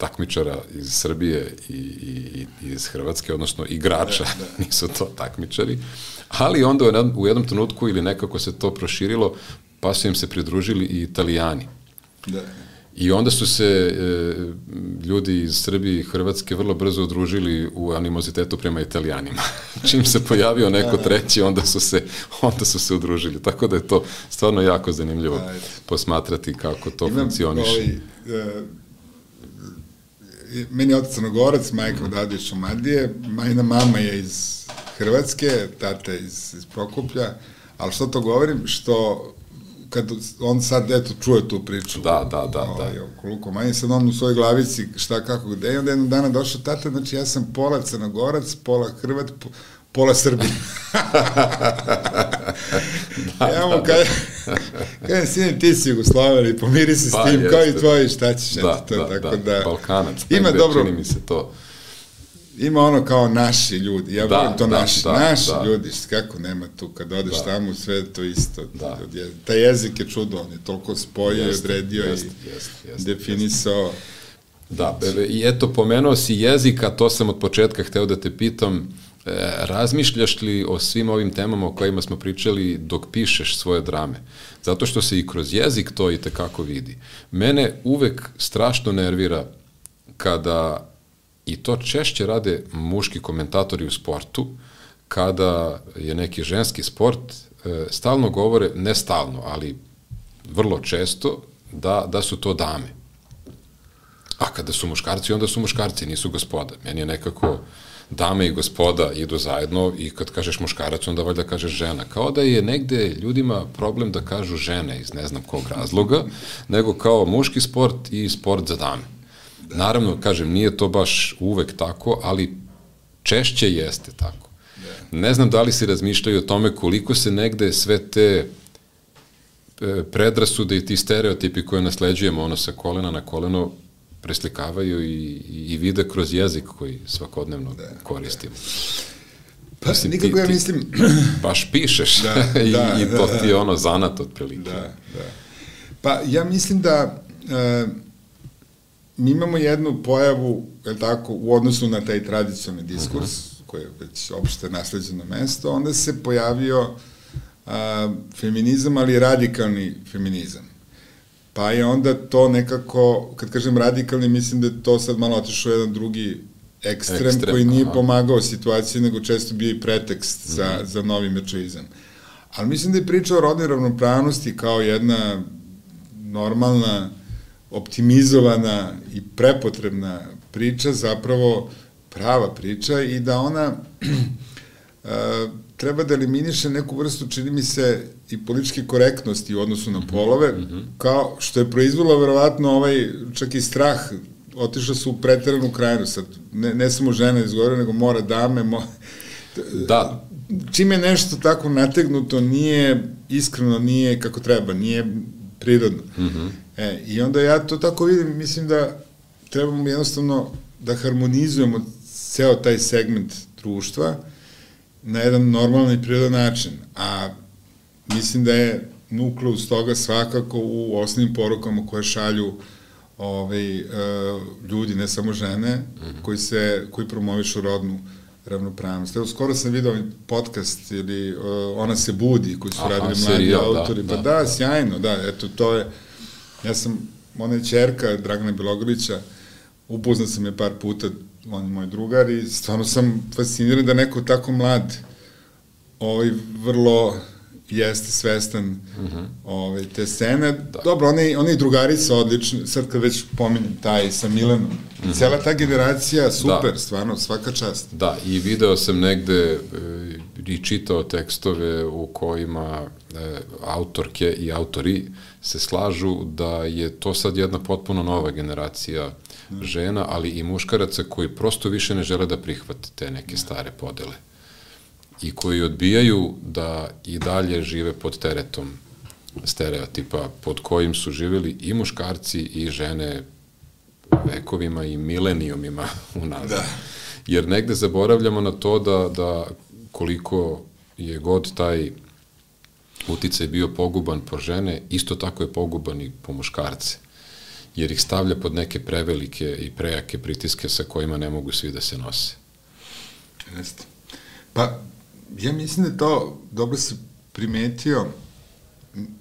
takmičara iz Srbije i, i, i iz Hrvatske, odnosno igrača, da, da. nisu to takmičari, ali onda u jednom, u jednom trenutku ili nekako se to proširilo, pa su im se pridružili i italijani. Da. I onda su se e, ljudi iz Srbije i Hrvatske vrlo brzo udružili u animozitetu prema italijanima. Čim se pojavio neko da, da. treći, onda su se onda su se udružili. Tako da je to stvarno jako zanimljivo posmatrati kako to Imam funkcioniše. Ovaj, uh, meni je otac crnogorac, majka odavde iz Šumadije, majna mama je iz Hrvatske, tata iz, iz Prokuplja, ali što to govorim? Što kad on sad, eto, čuje tu priču. Da, da, da. Ovaj, da. Oko Luko Manje, sad on u svojoj glavici šta, kako, gde, i onda jednog dana došao tata, znači ja sam pola crnogorac, pola Hrvat, pola Srbije. da, ja mu da, kaj, da. sine, ti si Jugoslavan i pomiri se pa, s tim, jeste. kao i tvoji, šta ćeš, da, eto, to, da, tako da, da, Balkanac, ima dobro, čini mi se to. Ima ono kao naši ljudi, ja da, volim to da, naši, da, naši da. ljudi, kako nema tu, kad odeš da. tamo, sve to isto. Da. Taj jezik je čudo, on je toliko spojio i odredio jest, i jest, jest, definisao. Da, i eto, pomenuo si jezik, a to sam od početka hteo da te pitam, razmišljaš li o svim ovim temama o kojima smo pričali dok pišeš svoje drame? Zato što se i kroz jezik to i tekako vidi. Mene uvek strašno nervira kada, i to češće rade muški komentatori u sportu, kada je neki ženski sport, e, stalno govore, ne stalno, ali vrlo često, da, da su to dame. A kada su muškarci, onda su muškarci, nisu gospoda. Meni je nekako dame i gospoda idu zajedno i kad kažeš muškarac, onda valjda kažeš žena. Kao da je negde ljudima problem da kažu žene iz ne znam kog razloga, nego kao muški sport i sport za dame. Naravno, kažem, nije to baš uvek tako, ali češće jeste tako. Ne znam da li se razmišljaju o tome koliko se negde sve te e, predrasude i ti stereotipi koje nasleđujemo ono sa kolena na koleno preslikavaju i, i vide kroz jezik koji svakodnevno da, koristimo. Da. Pa mislim, nikako ti, ja mislim... baš pišeš da, I, da, i to da, ti je ono zanat otprilike. Da, da. Pa ja mislim da e, mi imamo jednu pojavu, je tako, u odnosu na taj tradicionalni diskurs, uh mhm. -huh. koji je već opšte nasleđeno mesto, onda se pojavio a, feminizam, ali radikalni feminizam. Pa je onda to nekako, kad kažem radikalni, mislim da je to sad malo otišao jedan drugi ekstrem, Ekstrem, koji nije aha. pomagao situaciji, nego često bio i pretekst za, Mhm. za novi mačoizam. Ali mislim da je priča o rodnoj ravnopravnosti kao jedna normalna, optimizovana i prepotrebna priča, zapravo prava priča i da ona treba da eliminiše neku vrstu, čini mi se, i političke korektnosti u odnosu na polove, kao što je proizvelo verovatno ovaj, čak i strah, otišla su u preteranu krajinu, sad, ne, ne samo žene izgovore, nego mora dame, mo, Da, čim je nešto tako nategnuto, nije iskreno, nije kako treba, nije prirodno. Mm -hmm. e, I onda ja to tako vidim, mislim da trebamo jednostavno da harmonizujemo ceo taj segment društva na jedan normalan i prirodan način. A mislim da je nukleus toga svakako u osnovnim porukama koje šalju ovaj, e, ljudi, ne samo žene, mm -hmm. koji, se, koji promovišu rodnu ravnopravnost. Evo, skoro sam vidio ovaj podcast ili uh, Ona se budi, koji su Aha, radili mladi serijal, da, autori. da, pa da, da. sjajno, da, eto, to je, ja sam, ona je čerka Dragana Bilogorića, upoznao sam je par puta, on je moj drugar i stvarno sam fasciniran da neko tako mlad, ovaj, vrlo jeste svestan mm -hmm. ovaj, te scene. Da. Dobro, oni, oni drugarica odlični, sad kad već pominjem taj sa Milanom, mm -hmm. cela ta generacija, super, da. stvarno, svaka čast. Da, i video sam negde e, i čitao tekstove u kojima e, autorke i autori se slažu da je to sad jedna potpuno nova generacija žena, ali i muškaraca koji prosto više ne žele da prihvate te neke stare podele i koji odbijaju da i dalje žive pod teretom stereotipa pod kojim su živjeli i muškarci i žene vekovima i milenijumima unazad. Da. Jer negde zaboravljamo na to da, da koliko je god taj uticaj bio poguban po žene, isto tako je poguban i po muškarce. Jer ih stavlja pod neke prevelike i prejake pritiske sa kojima ne mogu svi da se nose. Jeste. Pa, ja mislim da to dobro si primetio.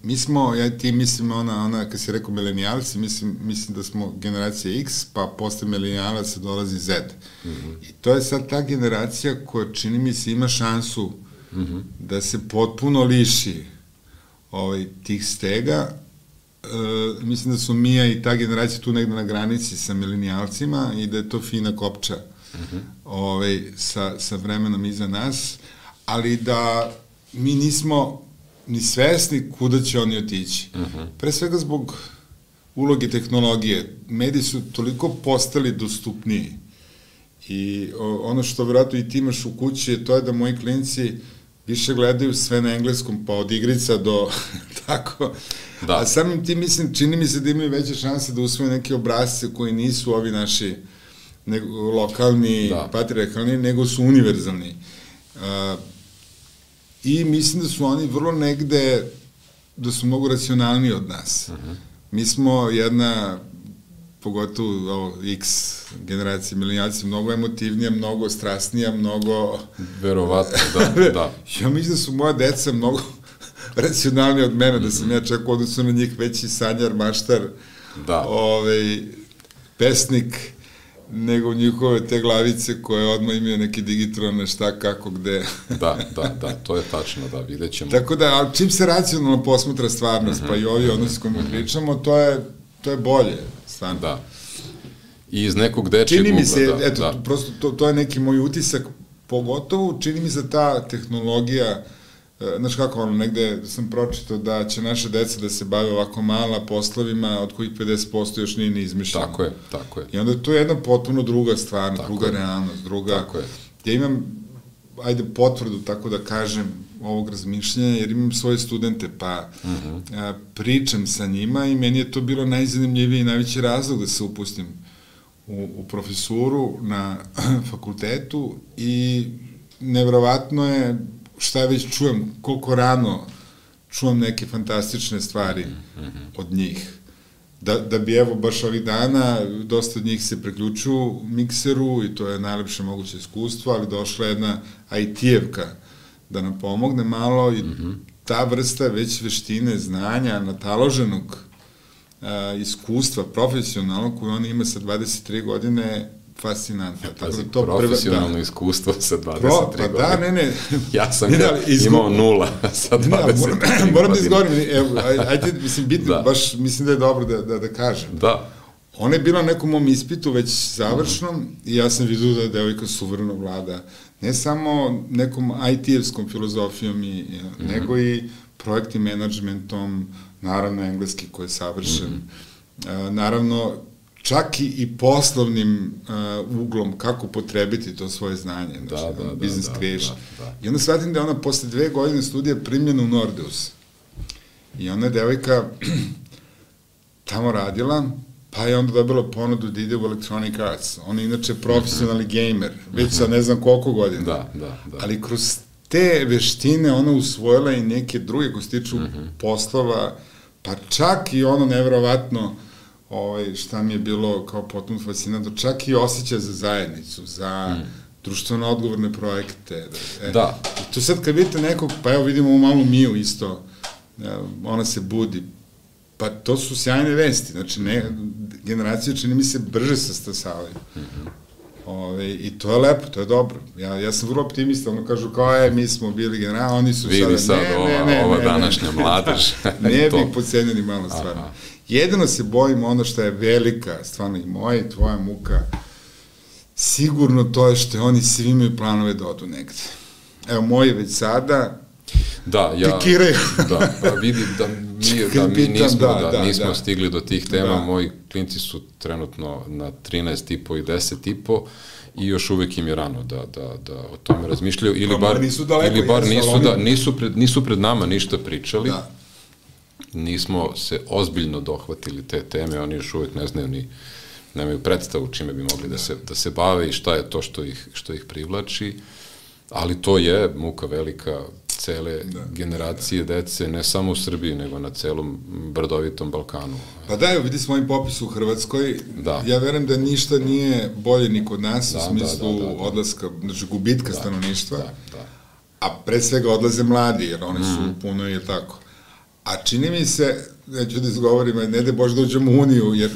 Mi smo, ja ti mislim, ona, ona kad si rekao milenijalci, mislim, mislim da smo generacija X, pa posle milenijalaca dolazi Z. Mm -hmm. I to je sad ta generacija koja čini mi se ima šansu da se potpuno liši ovaj, tih stega. E, mislim da su Mija i ta generacija tu negde na granici sa milenijalcima i da je to fina kopča mm -hmm. ovaj, sa, sa vremenom iza nas ali da mi nismo ni svesni kuda će oni otići. Uh -huh. Pre svega zbog uloge tehnologije. Mediji su toliko postali dostupniji i ono što vjerojatno i ti imaš u kući to je da moji klinci više gledaju sve na engleskom, pa od igrica do tako. Da. A samim ti mislim, čini mi se da imaju veće šanse da usvoje neke obrazce koji nisu ovi naši nego, lokalni, da. patriarkalni, nego su univerzalni. Uh, I mislim da su oni vrlo negde, da su mnogo racionalniji od nas. Uh -huh. Mi smo jedna, pogotovo ovo, X generacija milenijalci, mnogo emotivnija, mnogo strasnija, mnogo... Verovatno, da, da. ja mislim da su moja deca mnogo racionalniji od mene, da sam ja čak u odnosu na njih veći sanjar, maštar, da. ovaj, pesnik, nego njihove te glavice koje odmah imaju neke digitrone šta, kako, gde. da, da, da, to je tačno, da, vidjet ćemo. Tako da, ali čim se racionalno posmatra stvarnost, mm -hmm. pa i ovi odnosi s kojima mm -hmm. pričamo, to je, to je bolje, stvarno. Da. I iz nekog dečeg Čini mi se, da, eto, da. prosto to, to je neki moj utisak, pogotovo čini mi se ta tehnologija, znaš kako, ono, negde sam pročitao da će naše deca da se bave ovako mala poslovima, od kojih 50% još nije ni izmišljeno. Tako je, tako je. I onda to je jedna potpuno druga stvar, tako druga je. realnost, druga... Tako je. Ja imam, ajde, potvrdu, tako da kažem, ovog razmišljanja, jer imam svoje studente, pa uh -huh. a, pričam sa njima i meni je to bilo najzanimljiviji i najveći razlog da se upustim u, u profesuru na fakultetu i nevrovatno je šta već čujem, koliko rano čuvam neke fantastične stvari mm -hmm. od njih. Da, da bi evo baš ovih dana dosta od njih se preključu mikseru i to je najlepše moguće iskustvo, ali došla jedna IT-evka da nam pomogne malo i mm -hmm. ta vrsta već veštine, znanja, nataloženog a, iskustva profesionalnog koju on ima sa 23 godine fascinantna. Tako Pazi, da to profesionalno prve, da. iskustvo sa 23 Pro, pa godine. da, ne, ne. Ja sam Ne, da, imao nula sa 23 Ne, moram, moram da izgovorim, evo, aj- ajde, mislim, bitno, Da. baš mislim da je dobro da, da, da kažem. Da, Ona je bila na nekom mom ispitu već završnom i ja sam vidio da je devojka suvereno vlada ne samo nekom IT-evskom filozofijom, i, i, nego i projektnim menadžmentom, naravno engleski koji je savršen, a, naravno čak i, i poslovnim a, uglom kako potrebiti to svoje znanje, znači, Da, da, da, business da, creation. da, da. I onda shvatim da je ona posle dve godine studija primljena u Nordeus. I ona je devojka tamo radila, pa je onda dobila ponudu da ide u Electronic Arts. Ona je inače profesionalni gamer, već sa ne znam koliko godina. da, da, da. Ali kroz te veštine ona usvojila i neke druge koji se tiču Mhm. poslova, pa čak i ono nevjerovatno ovaj, šta mi je bilo kao potpuno fascinantno, čak i osjećaj za zajednicu, za društveno odgovorne projekte. E, Da. I tu sad kad vidite nekog, pa evo vidimo ovu malu Miju isto, ona se budi, pa to su sjajne vesti, znači ne, generacije čini mi se brže se stasavaju. Ove, I to je lepo, to je dobro. Ja, ja sam vrlo optimista, ono kažu kao je, mi smo bili general, oni su Vidi sada... sad ova- ova današnja mladež. ne bih pocenili malo stvarno. Aha. Jedino se bojim ono što je velika, stvarno i moja i tvoja muka, sigurno to je što oni svi imaju planove da odu negde. Evo, moji već sada, Da, ja... Pikiraju. da, pa vidi da Kad da mi pitam, nismo, da, da, da, nismo da. stigli do tih tema, Da. moji klinci su trenutno na 13 i po i 10 i po i još uvek im je rano da, da, da o tome razmišljaju ili bar, možda nisu daleko, ili bar nisu, da, nisu, pred, nisu pred nama ništa pričali, da, nismo se ozbiljno dohvatili te teme, oni još uvek ne znaju ni nemaju predstavu čime bi mogli da. se, da se bave i šta je to što ih, što ih privlači, ali to je muka velika cele da, generacije dece, ne samo u Srbiji, nego na celom brdovitom Balkanu. Pa da, evo, vidi smo ovim popisu u Hrvatskoj. Da. Ja verujem da ništa nije bolje ni kod nas Da, u smislu da, da, da, da. odlaska, znači gubitka stanovništva. Da, da. a pre svega odlaze mladi, jer oni su puno je tako. A čini mi se, neću da izgovorim, ne da Bože da uđemo u Uniju, jer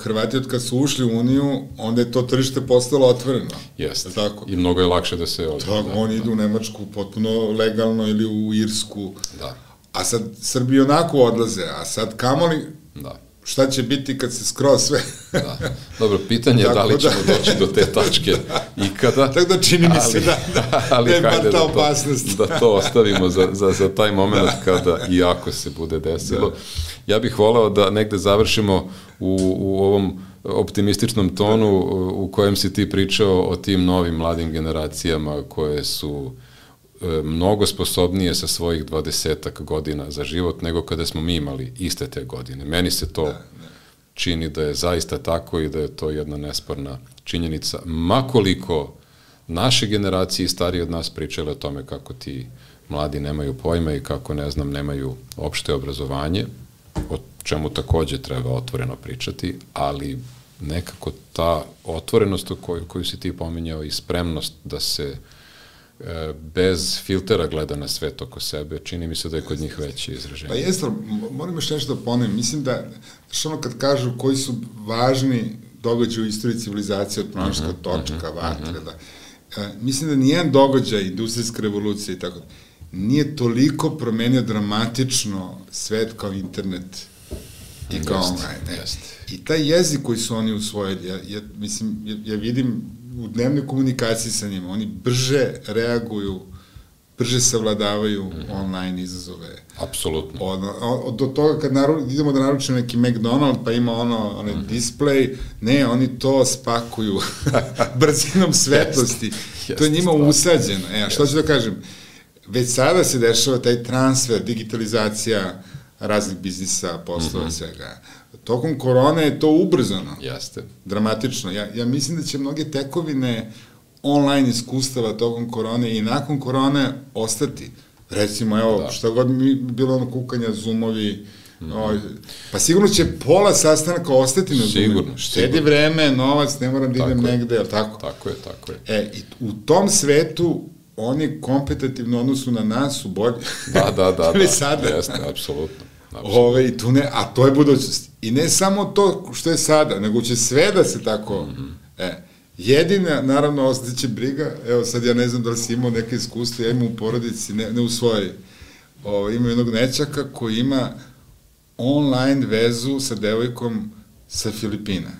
Hrvati od kad su ušli u Uniju, onda je to tržište postalo otvoreno. Jeste. Je Tako. I mnogo je lakše da se ovde. Tako, da, oni idu u Nemačku potpuno legalno ili u Irsku. Da, A sad Srbi onako odlaze, a sad kamoli, da. šta će biti kad se skroz sve... Da. Dobro, pitanje je da li da- ćemo doći do te tačke ikada. Tako da čini mi se da- da- ali da je bar ta to- opasnost. Da to ostavimo za, za, za taj moment kada i ako se bude desilo. Ja bih voleo da negde završimo u, u ovom optimističnom tonu u kojem si ti pričao o tim novim mladim generacijama koje su e, mnogo sposobnije sa svojih dvadesetak godina za život nego kada smo mi imali iste te godine. Meni se to čini da je zaista tako i da je to jedna nesporna činjenica. Makoliko naše generacije i stariji od nas pričale o tome kako ti mladi nemaju pojma i kako, ne znam, nemaju opšte obrazovanje, o čemu takođe treba otvoreno pričati, ali nekako ta otvorenost o koju, koju si ti pominjao i spremnost da se e, bez filtera gleda na svet oko sebe, čini mi se da je kod njih veće izraženje. Pa jeste, m- moram još nešto da ponovim. Mislim da, znaš ono kad kažu koji su važni događaj u istoriji civilizacije od pronaška Mhm, točka, vatre, da, e, mislim da nijedan događaj, industrijska revolucija i tako, nije toliko promenio dramatično svet kao internet i kao Jeste, online. ne. jeste. I taj jezik koji su oni usvojili, ja, ja, mislim, ja, ja vidim u dnevnoj komunikaciji sa njima, oni brže reaguju, brže savladavaju Mhm. online izazove. Apsolutno. Od, od, do toga kad naru, idemo da naručimo neki McDonald, pa ima ono, onaj Mhm. display, ne, oni to spakuju brzinom svetlosti. Jeste, to je njima stvarno. usađeno. E, a što ću da kažem? Već sada se dešava taj transfer, digitalizacija raznih biznisa, poslova, Mhm. svega. Tokom korone je to ubrzano Jeste. dramatično. Ja, ja mislim da će mnoge tekovine online iskustava tokom korone i nakon korone ostati. Recimo, evo, Da. šta god mi bilo ono kukanja, zoomovi, mm -hmm. pa sigurno će pola sastanaka ostati na Sigurno, zoomu. Štedi sigurno. vreme, novac, ne moram da idem je. negde, jel tako? Tako je, tako je. E, i u tom svetu oni kompetativno u odnosu na nas su bolji. Da, da, da, da. sada. Jeste, apsolutno. Ove, i tu ne, a to je budućnost. I ne samo to što je sada, nego će sve da se tako... Mhm. E, Jedina, naravno, ostaće briga, evo sad ja ne znam da li si imao neke iskustva, ja imam u porodici, ne, ne u svojoj, o, ima jednog nečaka koji ima online vezu sa devojkom sa Filipina.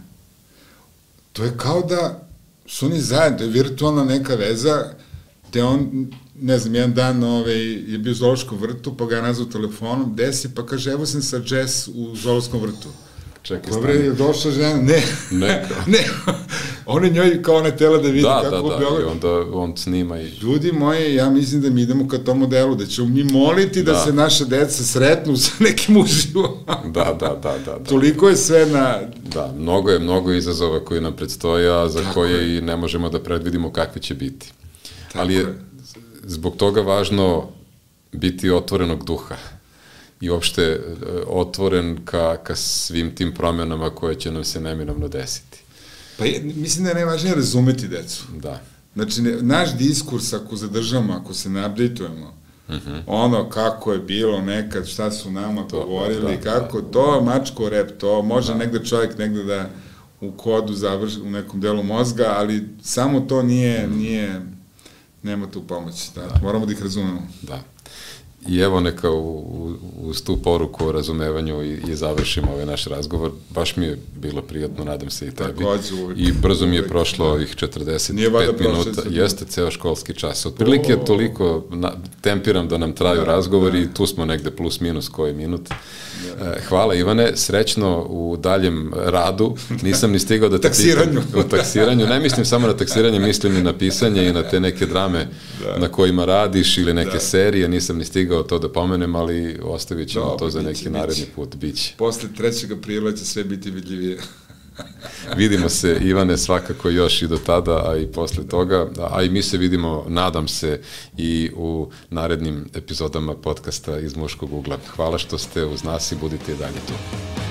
To je kao da su oni zajedno, to je virtualna neka veza, gde on, ne znam, jedan dan ovaj, je bio u Zološkom vrtu, pa ga je nazvao telefonom, desi, pa kaže, evo sam sa Jess u Zološkom vrtu. Čekaj, Dobre, je došla žena, ne, Ne. ne, on je njoj kao ne tela da vidi Da, kako da, da, i Beogradu. onda on snima i... Ljudi moji, ja mislim da mi idemo ka tom modelu, da ćemo mi moliti da, Da. se naše deca sretnu sa nekim uživo. Da, da, da, da. da. Toliko je sve na... Da, mnogo je, mnogo izazova koji nam predstoje, a za Tako koje je. i ne možemo da predvidimo kakvi će biti. Ali je zbog toga važno biti otvorenog duha i uopšte e, otvoren ka, ka svim tim promenama koje će nam se neminovno desiti. Pa je, mislim da je najvažnije razumeti decu. Da. Znači, ne, naš diskurs, ako zadržamo, ako se ne updateujemo, ono kako je bilo nekad, šta su nama To, govorili, da, kako to, mačko rep, to može negde čovjek negde da u kodu završi, u nekom delu mozga, ali samo to nije, nije, nema tu pomoći. Da, Moramo da ih razumemo. Da. I evo neka u, u, uz tu poruku o razumevanju i, i završimo ovaj naš razgovor. Baš mi je bilo prijatno, nadam se i tebi. Takođe, uvek. I brzo mi je prošlo da. ovih 45 Nije valjda prošlo minuta. 40 Jeste ceo školski čas. Otprilike toliko na, tempiram da nam traju Da, razgovori da. i tu smo negde plus minus koji minut. Hvala Ivane, srećno u daljem radu. Nisam ni stigao da te Taksiranju. pitam. U taksiranju. Ne mislim samo na taksiranje, mislim i na pisanje i na te neke drame na kojima radiš ili neke serije. Nisam ni stigao to da pomenem, ali ostavit ćemo to za neki biće. naredni put. Biće. Posle 3. aprila će sve biti vidljivije. Vidimo se, Ivane, svakako još i do tada, a i posle toga, a i mi se vidimo, nadam se, i u narednim epizodama podcasta iz Muškog ugla. Hvala što ste uz nas i budite i dalje tu.